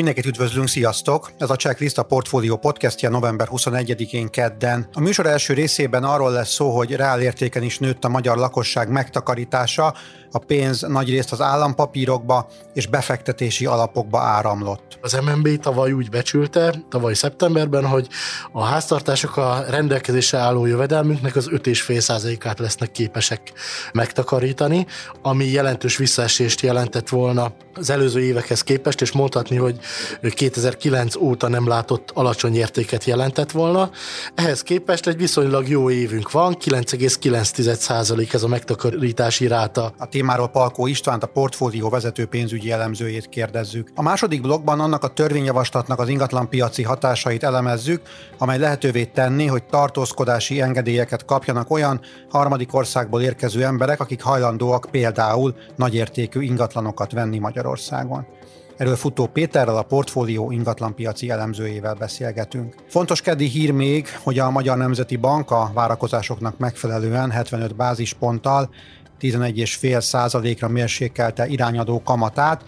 Mindenkit üdvözlünk, sziasztok! Ez a Checklist a Portfolio podcastja november 21-én kedden. A műsor első részében arról lesz szó, hogy reálértéken is nőtt a magyar lakosság megtakarítása, a pénz nagyrészt az állampapírokba és befektetési alapokba áramlott. Az MNB tavaly úgy becsülte, tavaly szeptemberben, hogy a háztartások a rendelkezésre álló jövedelmünknek az 5,5%-át lesznek képesek megtakarítani, ami jelentős visszaesést jelentett volna az előző évekhez képest, és mondhatni, hogy 2009 óta nem látott alacsony értéket jelentett volna. Ehhez képest egy viszonylag jó évünk van, 9,9% ez a megtakarítási ráta. A témáról Palkó Istvánt, a portfólió vezető pénzügyi elemzőjét kérdezzük. A második blogban annak a törvényjavaslatnak az ingatlanpiaci hatásait elemezzük, amely lehetővé tenni, hogy tartózkodási engedélyeket kapjanak olyan harmadik országból érkező emberek, akik hajlandóak például nagyértékű ingatlanokat venni Magyarországon. Erről Futó Péterrel, a portfólió ingatlanpiaci elemzőjével beszélgetünk. Fontos keddi hír még, hogy a Magyar Nemzeti Bank a várakozásoknak megfelelően 75 bázisponttal 11,5 százalékra mérsékelte irányadó kamatát.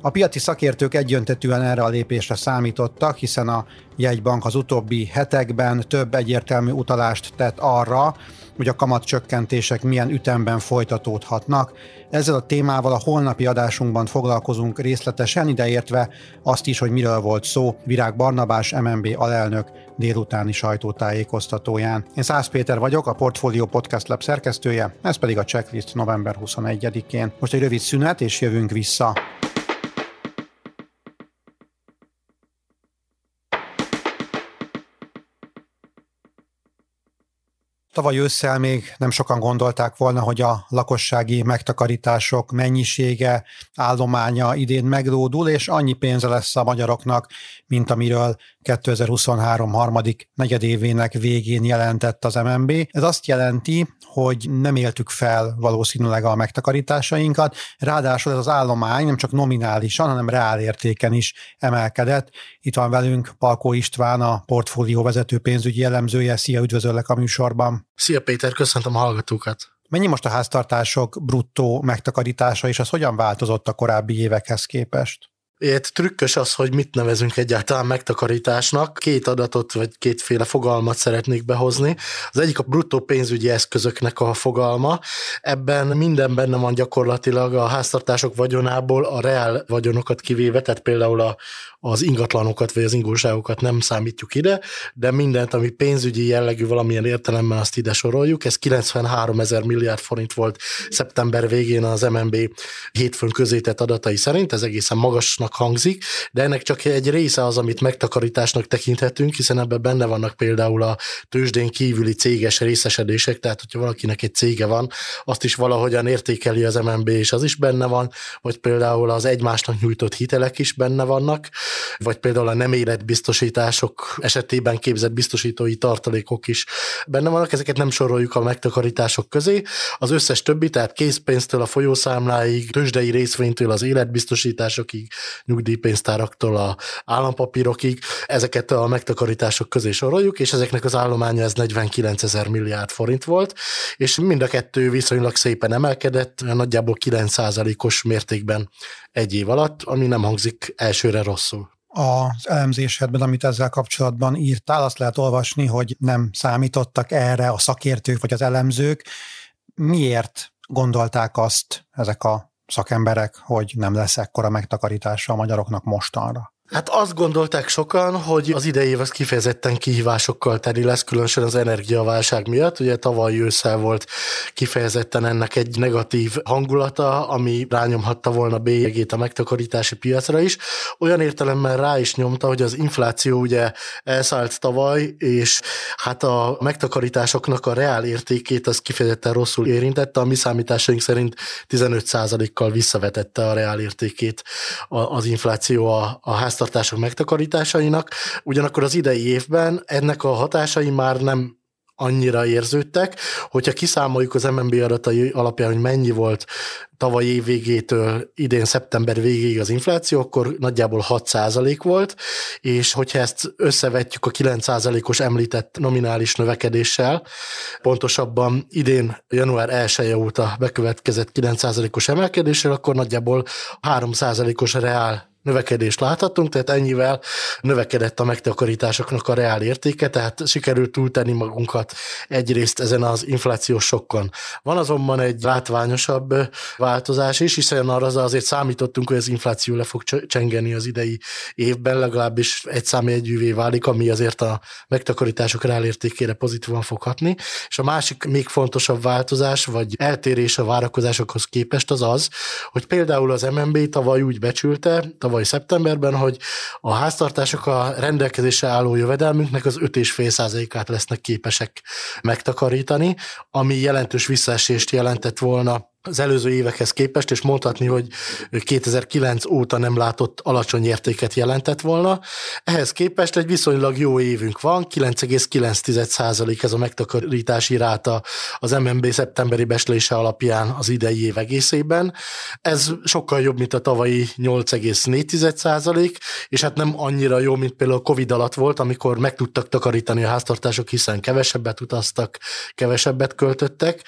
A piaci szakértők egyöntetűen erre a lépésre számítottak, hiszen a jegybank az utóbbi hetekben több egyértelmű utalást tett arra, hogy a kamatcsökkentések milyen ütemben folytatódhatnak. Ezzel a témával a holnapi adásunkban foglalkozunk részletesen, ideértve azt is, hogy miről volt szó Virág Barnabás, MNB alelnök délutáni sajtótájékoztatóján. Én Szász Péter vagyok, a Portfolio Podcast Lab szerkesztője, ez pedig a checklist november 21-én. Most egy rövid szünet, és jövünk vissza. Tavaly ősszel még nem sokan gondolták volna, hogy a lakossági megtakarítások mennyisége, állománya idén meglódul, és annyi pénze lesz a magyaroknak, mint amiről 2023 harmadik negyedévének végén jelentett az MNB. Ez azt jelenti, hogy nem éltük fel valószínűleg a megtakarításainkat, ráadásul ez az állomány nem csak nominálisan, hanem reálértéken is emelkedett. Itt van velünk Palkó István, a portfólió vezető pénzügyi elemzője. Szia, üdvözöllek a műsorban. Szia Péter, köszöntöm a hallgatókat. Mennyi most a háztartások bruttó megtakarítása, és az hogyan változott a korábbi évekhez képest? Itt trükkös az, hogy mit nevezünk egyáltalán megtakarításnak. Két adatot, vagy kétféle fogalmat szeretnék behozni. Az egyik a bruttó pénzügyi eszközöknek a fogalma. Ebben minden benne van gyakorlatilag a háztartások vagyonából a reál vagyonokat kivéve, tehát például a, az ingatlanokat vagy az ingóságokat nem számítjuk ide, de mindent, ami pénzügyi jellegű valamilyen értelemben azt ide soroljuk. Ez 93 ezer milliárd forint volt szeptember végén az MNB hétfőn közétett adatai szerint, ez egészen magasnak hangzik, de ennek csak egy része az, amit megtakarításnak tekinthetünk, hiszen ebben benne vannak például a tőzsdén kívüli céges részesedések, tehát hogyha valakinek egy cége van, azt is valahogyan értékeli az MNB, és az is benne van, vagy például az egymásnak nyújtott hitelek is benne vannak, vagy például a nem életbiztosítások esetében képzett biztosítói tartalékok is benne vannak, ezeket nem soroljuk a megtakarítások közé. Az összes többi, tehát készpénztől a folyószámláig, tőzsdei részvénytől az életbiztosításokig, nyugdíjpénztáraktól a állampapírokig, ezeket a megtakarítások közé soroljuk, és ezeknek az állománya ez 49 ezer milliárd forint volt, és mind a kettő viszonylag szépen emelkedett, nagyjából 9%-os mértékben egy év alatt, ami nem hangzik elsőre rosszul az elemzésedben, amit ezzel kapcsolatban írtál, azt lehet olvasni, hogy nem számítottak erre a szakértők vagy az elemzők. Miért gondolták azt ezek a szakemberek, hogy nem lesz ekkora megtakarítása a magyaroknak mostanra? Hát azt gondolták sokan, hogy az idei év az kifejezetten kihívásokkal teli lesz, különösen az energiaválság miatt. Ugye tavaly ősszel volt kifejezetten ennek egy negatív hangulata, ami rányomhatta volna bélyegét a megtakarítási piacra is. Olyan értelemmel rá is nyomta, hogy az infláció ugye elszállt tavaly, és hát a megtakarításoknak a reál értékét az kifejezetten rosszul érintette. A mi számításaink szerint 15%-kal visszavetette a reál értékét az infláció a, a háztartások megtakarításainak, ugyanakkor az idei évben ennek a hatásai már nem annyira érződtek. Hogyha kiszámoljuk az MNB adatai alapján, hogy mennyi volt tavaly év végétől idén szeptember végéig az infláció, akkor nagyjából 6% volt, és hogyha ezt összevetjük a 9 os említett nominális növekedéssel, pontosabban idén január 1 -e óta bekövetkezett 9 os emelkedéssel, akkor nagyjából 3 os reál növekedést láthatunk, tehát ennyivel növekedett a megtakarításoknak a reál értéke, tehát sikerült túltenni magunkat egyrészt ezen az inflációs sokkon. Van azonban egy látványosabb változás is, hiszen arra azért számítottunk, hogy az infláció le fog csengeni az idei évben, legalábbis egy számi egyűvé válik, ami azért a megtakarítások reál értékére pozitívan fog hatni. És a másik még fontosabb változás, vagy eltérés a várakozásokhoz képest az az, hogy például az MNB tavaly úgy becsülte, tavaly szeptemberben, hogy a háztartások a rendelkezésre álló jövedelmünknek az 5,5%-át lesznek képesek megtakarítani, ami jelentős visszaesést jelentett volna az előző évekhez képest, és mondhatni, hogy 2009 óta nem látott alacsony értéket jelentett volna. Ehhez képest egy viszonylag jó évünk van, 9,9% ez a megtakarítási ráta az MNB szeptemberi beslése alapján az idei év egészében. Ez sokkal jobb, mint a tavalyi 8,4%, és hát nem annyira jó, mint például a Covid alatt volt, amikor meg tudtak takarítani a háztartások, hiszen kevesebbet utaztak, kevesebbet költöttek,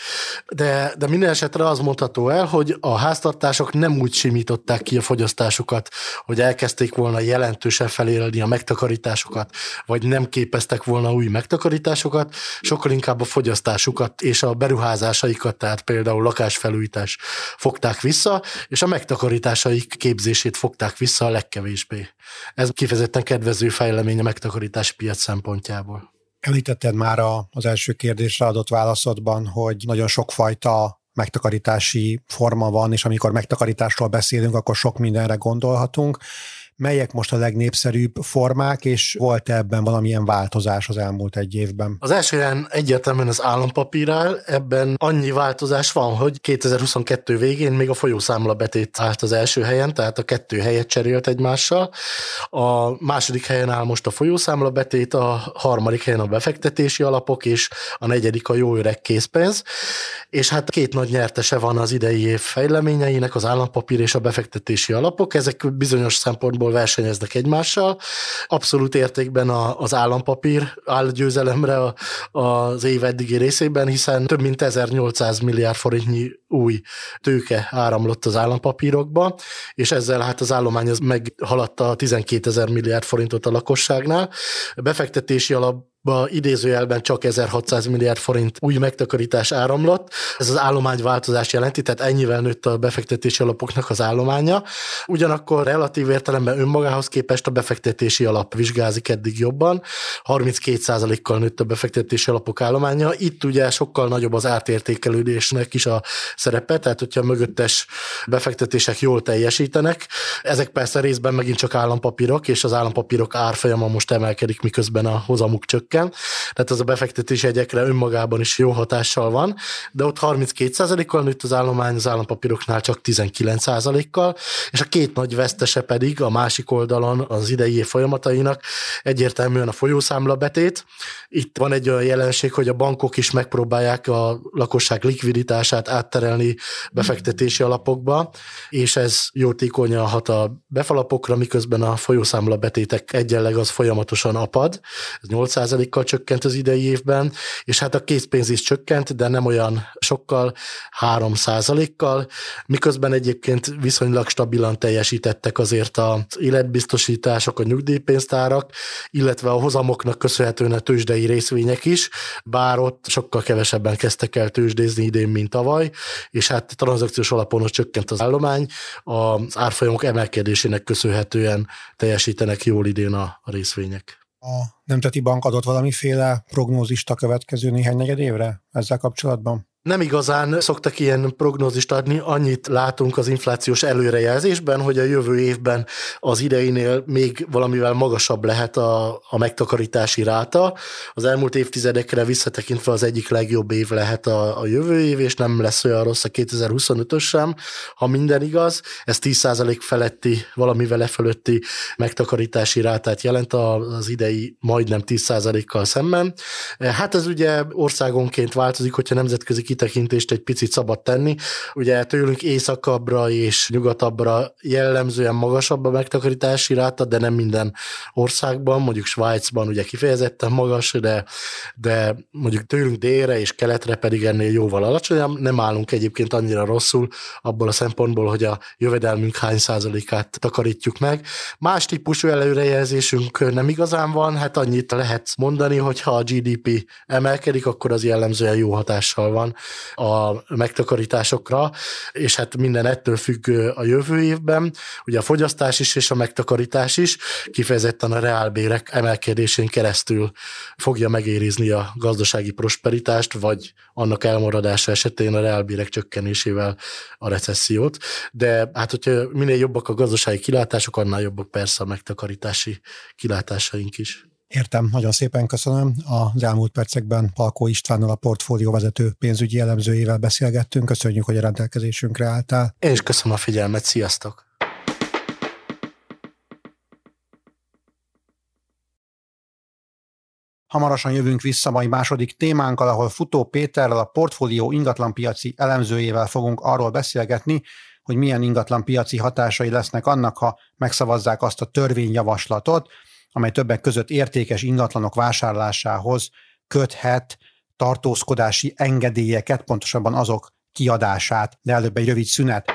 de, de minden esetre az mondható el, hogy a háztartások nem úgy simították ki a fogyasztásukat, hogy elkezdték volna jelentősen felérelni a megtakarításokat, vagy nem képeztek volna új megtakarításokat, sokkal inkább a fogyasztásukat és a beruházásaikat, tehát például lakásfelújítás fogták vissza, és a megtakarításaik képzését fogták vissza a legkevésbé. Ez kifejezetten kedvező fejlemény a megtakarítási piac szempontjából. Említetted már az első kérdésre adott válaszodban, hogy nagyon sokfajta megtakarítási forma van, és amikor megtakarításról beszélünk, akkor sok mindenre gondolhatunk melyek most a legnépszerűbb formák, és volt ebben valamilyen változás az elmúlt egy évben? Az első ilyen egyértelműen az állampapír áll, ebben annyi változás van, hogy 2022 végén még a folyószámla betét állt az első helyen, tehát a kettő helyet cserélt egymással. A második helyen áll most a folyószámla betét, a harmadik helyen a befektetési alapok, és a negyedik a jó öreg készpénz. És hát két nagy nyertese van az idei év fejleményeinek, az állampapír és a befektetési alapok. Ezek bizonyos szempontból szempontból versenyeznek egymással. Abszolút értékben a, az állampapír áll győzelemre az év eddigi részében, hiszen több mint 1800 milliárd forintnyi új tőke áramlott az állampapírokba, és ezzel hát az állomány az meghaladta a 12 ezer milliárd forintot a lakosságnál. A befektetési alap idézőjelben csak 1600 milliárd forint új megtakarítás áramlott. Ez az állományváltozás jelenti, tehát ennyivel nőtt a befektetési alapoknak az állománya. Ugyanakkor relatív értelemben önmagához képest a befektetési alap vizsgázik eddig jobban. 32%-kal nőtt a befektetési alapok állománya. Itt ugye sokkal nagyobb az átértékelődésnek is a szerepe, tehát hogyha mögöttes befektetések jól teljesítenek. Ezek persze részben megint csak állampapírok, és az állampapírok árfolyama most emelkedik, miközben a hozamuk csökken csökken, tehát az a befektetési egyekre önmagában is jó hatással van, de ott 32%-kal nőtt az állomány, az állampapíroknál csak 19%-kal, és a két nagy vesztese pedig a másik oldalon az idei folyamatainak egyértelműen a folyószámla betét. Itt van egy olyan jelenség, hogy a bankok is megpróbálják a lakosság likviditását átterelni befektetési alapokba, és ez jótékonyan hat a befalapokra, miközben a folyószámla betétek egyenleg az folyamatosan apad, ez 8 kal csökkent az idei évben, és hát a készpénz is csökkent, de nem olyan sokkal, 3 kal miközben egyébként viszonylag stabilan teljesítettek azért az életbiztosítások, a nyugdíjpénztárak, illetve a hozamoknak köszönhetően a tőzsdei részvények is, bár ott sokkal kevesebben kezdtek el tőzsdézni idén, mint tavaly, és hát tranzakciós alapon csökkent az állomány, az árfolyamok emelkedésének köszönhetően teljesítenek jól idén a részvények a Nemzeti Bank adott valamiféle prognózist a következő néhány negyed évre ezzel kapcsolatban? Nem igazán szoktak ilyen prognózist adni, annyit látunk az inflációs előrejelzésben, hogy a jövő évben az ideinél még valamivel magasabb lehet a, a megtakarítási ráta. Az elmúlt évtizedekre visszatekintve az egyik legjobb év lehet a, a jövő év, és nem lesz olyan rossz a 2025-ös sem, ha minden igaz. Ez 10% feletti, valamivel e fölötti megtakarítási rátát jelent az idei majdnem 10%-kal szemben. Hát ez ugye országonként változik, hogyha nemzetközi kitekintést egy picit szabad tenni. Ugye tőlünk északabbra és nyugatabbra jellemzően magasabb a megtakarítási ráta, de nem minden országban, mondjuk Svájcban ugye kifejezetten magas, de, de mondjuk tőlünk délre és keletre pedig ennél jóval alacsonyabb. Nem állunk egyébként annyira rosszul abból a szempontból, hogy a jövedelmünk hány százalékát takarítjuk meg. Más típusú előrejelzésünk nem igazán van, hát annyit lehet mondani, hogy ha a GDP emelkedik, akkor az jellemzően jó hatással van a megtakarításokra, és hát minden ettől függ a jövő évben. Ugye a fogyasztás is és a megtakarítás is kifejezetten a reálbérek emelkedésén keresztül fogja megérizni a gazdasági prosperitást, vagy annak elmaradása esetén a reálbérek csökkenésével a recessziót. De hát, hogyha minél jobbak a gazdasági kilátások, annál jobbak persze a megtakarítási kilátásaink is. Értem, nagyon szépen köszönöm. Az elmúlt percekben Palkó Istvánnal a portfólió vezető pénzügyi elemzőjével beszélgettünk. Köszönjük, hogy a rendelkezésünkre álltál. Én is köszönöm a figyelmet, sziasztok! Hamarosan jövünk vissza mai második témánkkal, ahol Futó Péterrel, a portfólió ingatlanpiaci elemzőjével fogunk arról beszélgetni, hogy milyen ingatlanpiaci hatásai lesznek annak, ha megszavazzák azt a törvényjavaslatot, amely többek között értékes ingatlanok vásárlásához köthet tartózkodási engedélyeket, pontosabban azok kiadását, de előbb egy rövid szünet.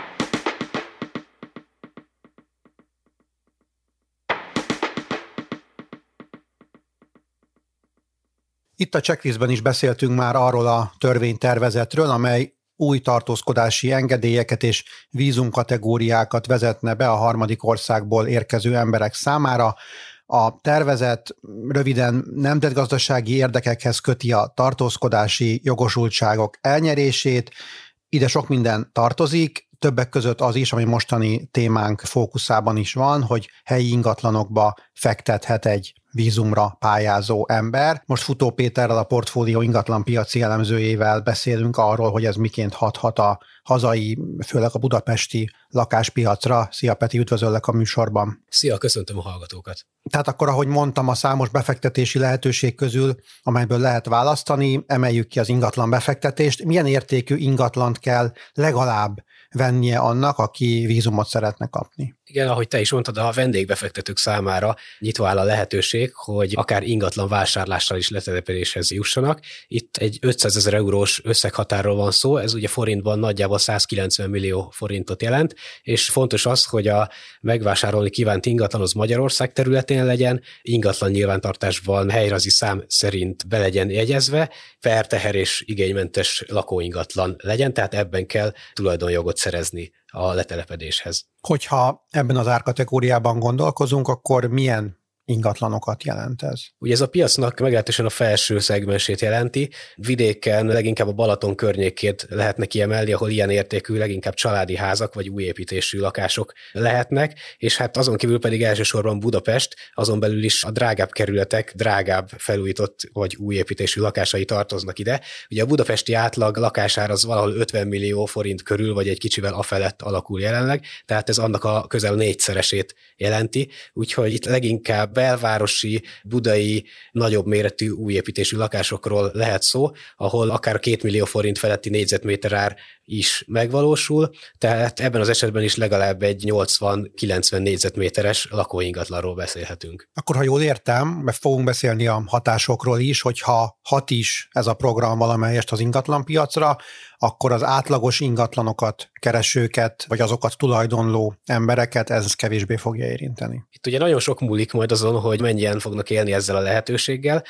Itt a checklistben is beszéltünk már arról a törvénytervezetről, amely új tartózkodási engedélyeket és vízumkategóriákat vezetne be a harmadik országból érkező emberek számára. A tervezet röviden nemzetgazdasági érdekekhez köti a tartózkodási jogosultságok elnyerését, ide sok minden tartozik, többek között az is, ami mostani témánk fókuszában is van, hogy helyi ingatlanokba fektethet egy vízumra pályázó ember. Most Futó Péterrel, a portfólió ingatlan piaci elemzőjével beszélünk arról, hogy ez miként hathat a hazai, főleg a budapesti lakáspiacra. Szia Peti, üdvözöllek a műsorban. Szia, köszöntöm a hallgatókat. Tehát akkor, ahogy mondtam, a számos befektetési lehetőség közül, amelyből lehet választani, emeljük ki az ingatlan befektetést. Milyen értékű ingatlant kell legalább vennie annak, aki vízumot szeretne kapni? Igen, ahogy te is mondtad, a vendégbefektetők számára nyitva áll a lehetőség, hogy akár ingatlan vásárlással is letelepedéshez jussanak. Itt egy 500 ezer eurós összeghatárról van szó, ez ugye forintban nagyjából 190 millió forintot jelent, és fontos az, hogy a megvásárolni kívánt ingatlan az Magyarország területén legyen, ingatlan nyilvántartásban helyrazi szám szerint be legyen jegyezve, per teher és igénymentes lakóingatlan legyen, tehát ebben kell tulajdonjogot szerezni a letelepedéshez. Hogyha ebben az árkategóriában gondolkozunk, akkor milyen ingatlanokat jelent ez? Ugye ez a piacnak meglehetősen a felső szegmensét jelenti. Vidéken leginkább a Balaton környékét lehetne kiemelni, ahol ilyen értékű, leginkább családi házak vagy új építésű lakások lehetnek, és hát azon kívül pedig elsősorban Budapest, azon belül is a drágább kerületek, drágább felújított vagy új építésű lakásai tartoznak ide. Ugye a budapesti átlag lakásár az valahol 50 millió forint körül, vagy egy kicsivel afelett alakul jelenleg, tehát ez annak a közel négyszeresét jelenti, úgyhogy itt leginkább belvárosi, budai, nagyobb méretű újépítésű lakásokról lehet szó, ahol akár két millió forint feletti négyzetméter ár is megvalósul, tehát ebben az esetben is legalább egy 80-90 négyzetméteres lakóingatlanról beszélhetünk. Akkor, ha jól értem, mert fogunk beszélni a hatásokról is, hogyha hat is ez a program valamelyest az ingatlanpiacra, akkor az átlagos ingatlanokat, keresőket, vagy azokat tulajdonló embereket ez kevésbé fogja érinteni. Itt ugye nagyon sok múlik majd azon, hogy mennyien fognak élni ezzel a lehetőséggel,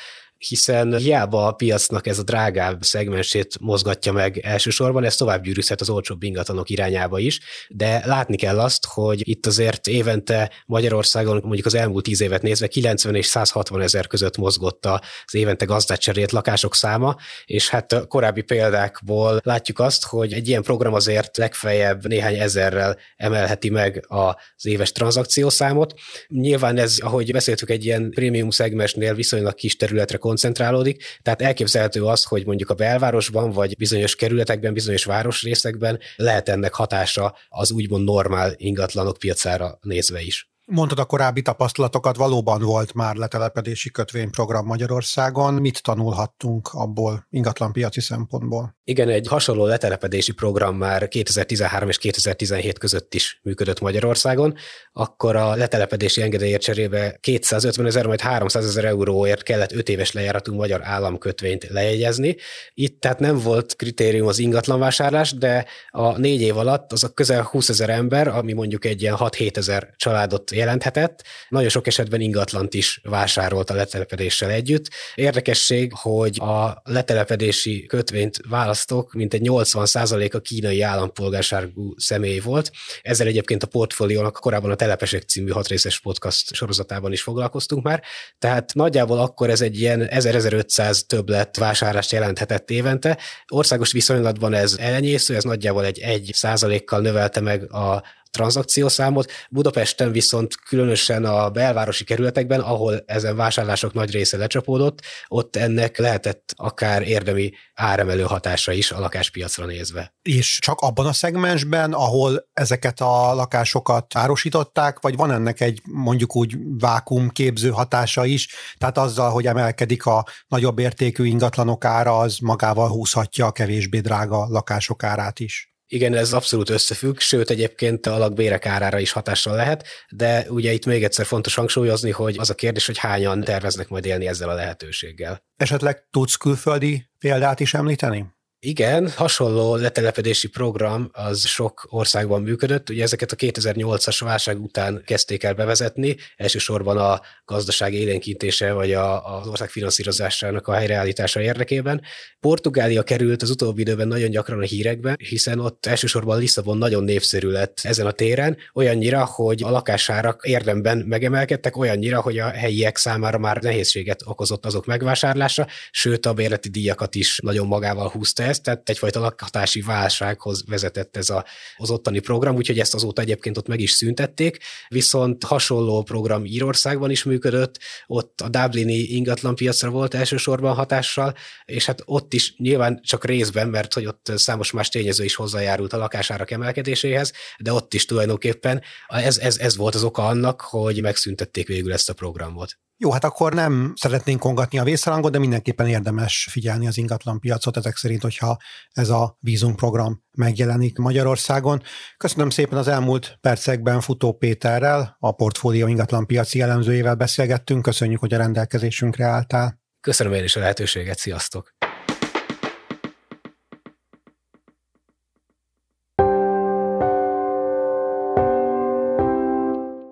hiszen hiába a piacnak ez a drágább szegmensét mozgatja meg elsősorban, ez tovább gyűrűzhet az olcsóbb ingatlanok irányába is, de látni kell azt, hogy itt azért évente Magyarországon mondjuk az elmúlt tíz évet nézve 90 és 160 ezer között mozgott az évente gazdát cserélt lakások száma, és hát korábbi példákból látjuk azt, hogy egy ilyen program azért legfeljebb néhány ezerrel emelheti meg az éves tranzakciószámot. Nyilván ez, ahogy beszéltük, egy ilyen prémium szegmensnél viszonylag kis területre koncentrálódik, tehát elképzelhető az, hogy mondjuk a belvárosban, vagy bizonyos kerületekben, bizonyos városrészekben lehet ennek hatása az úgymond normál ingatlanok piacára nézve is. Mondtad a korábbi tapasztalatokat, valóban volt már letelepedési kötvényprogram Magyarországon. Mit tanulhattunk abból ingatlanpiaci szempontból? Igen, egy hasonló letelepedési program már 2013 és 2017 között is működött Magyarországon. Akkor a letelepedési engedélyért cserébe 250 ezer, majd 300 ezer euróért kellett 5 éves lejáratú magyar államkötvényt lejegyezni. Itt tehát nem volt kritérium az ingatlanvásárlás, de a négy év alatt az a közel 20 ezer ember, ami mondjuk egy ilyen 6-7 ezer családot jelenthetett. Nagyon sok esetben ingatlant is vásárolt a letelepedéssel együtt. Érdekesség, hogy a letelepedési kötvényt választók mintegy 80% a kínai állampolgárságú személy volt. Ezzel egyébként a portfóliónak korábban a Telepesek című hatrészes podcast sorozatában is foglalkoztunk már. Tehát nagyjából akkor ez egy ilyen 1000-1500 többlet vásárlást jelenthetett évente. Országos viszonylatban ez elenyésző, ez nagyjából egy 1 százalékkal növelte meg a tranzakciószámot. Budapesten viszont különösen a belvárosi kerületekben, ahol ezen vásárlások nagy része lecsapódott, ott ennek lehetett akár érdemi áremelő hatása is a lakáspiacra nézve. És csak abban a szegmensben, ahol ezeket a lakásokat árosították, vagy van ennek egy mondjuk úgy vákum képző hatása is, tehát azzal, hogy emelkedik a nagyobb értékű ingatlanok ára, az magával húzhatja a kevésbé drága lakások árát is. Igen, ez abszolút összefügg, sőt egyébként a lakbérek árára is hatással lehet, de ugye itt még egyszer fontos hangsúlyozni, hogy az a kérdés, hogy hányan terveznek majd élni ezzel a lehetőséggel. Esetleg tudsz külföldi példát is említeni? Igen, hasonló letelepedési program az sok országban működött. Ugye ezeket a 2008-as válság után kezdték el bevezetni, elsősorban a gazdaság élénkítése vagy a, az ország finanszírozásának a helyreállítása érdekében. Portugália került az utóbbi időben nagyon gyakran a hírekbe, hiszen ott elsősorban Lisszabon nagyon népszerű lett ezen a téren, olyannyira, hogy a lakásárak érdemben megemelkedtek, olyannyira, hogy a helyiek számára már nehézséget okozott azok megvásárlása, sőt a bérleti díjakat is nagyon magával húzta ez, tehát egyfajta lakhatási válsághoz vezetett ez a, az ottani program, úgyhogy ezt azóta egyébként ott meg is szüntették, viszont hasonló program Írországban is működött, ott a Dublini ingatlanpiacra volt elsősorban hatással, és hát ott is nyilván csak részben, mert hogy ott számos más tényező is hozzájárult a lakásárak emelkedéséhez, de ott is tulajdonképpen ez, ez, ez volt az oka annak, hogy megszüntették végül ezt a programot. Jó, hát akkor nem szeretnénk kongatni a vészharangot, de mindenképpen érdemes figyelni az ingatlan piacot ezek szerint, hogyha ez a vízumprogram megjelenik Magyarországon. Köszönöm szépen az elmúlt percekben Futó Péterrel, a portfólió ingatlan piaci elemzőjével beszélgettünk. Köszönjük, hogy a rendelkezésünkre álltál. Köszönöm én is a lehetőséget, sziasztok!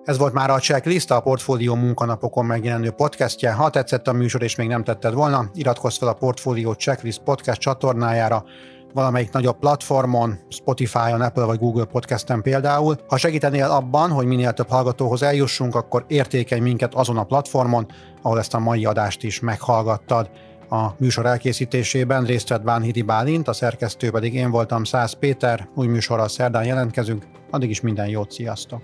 Ez volt már a checklist, a Portfólió munkanapokon megjelenő podcastje. Ha tetszett a műsor és még nem tetted volna, iratkozz fel a Portfólió Checklist podcast csatornájára, valamelyik nagyobb platformon, Spotify-on, Apple vagy Google Podcasten például. Ha segítenél abban, hogy minél több hallgatóhoz eljussunk, akkor értékelj minket azon a platformon, ahol ezt a mai adást is meghallgattad. A műsor elkészítésében részt vett Bánhidi Bálint, a szerkesztő pedig én voltam Száz Péter, új műsorral szerdán jelentkezünk, addig is minden jót, sziasztok!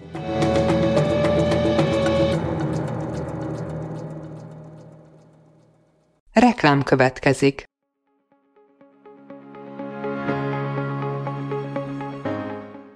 Reklám következik.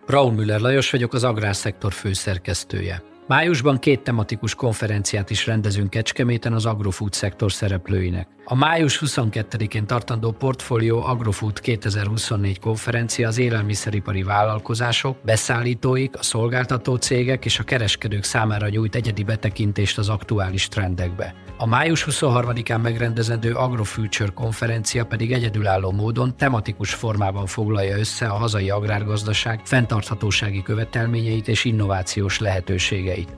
Raúl Müller Lajos vagyok, az Agrárszektor főszerkesztője. Májusban két tematikus konferenciát is rendezünk Kecskeméten az agrofood szektor szereplőinek. A május 22-én tartandó Portfolio Agrofood 2024 konferencia az élelmiszeripari vállalkozások, beszállítóik, a szolgáltató cégek és a kereskedők számára nyújt egyedi betekintést az aktuális trendekbe. A május 23-án megrendezendő Agrofuture konferencia pedig egyedülálló módon tematikus formában foglalja össze a hazai agrárgazdaság fenntarthatósági követelményeit és innovációs lehetőségeit.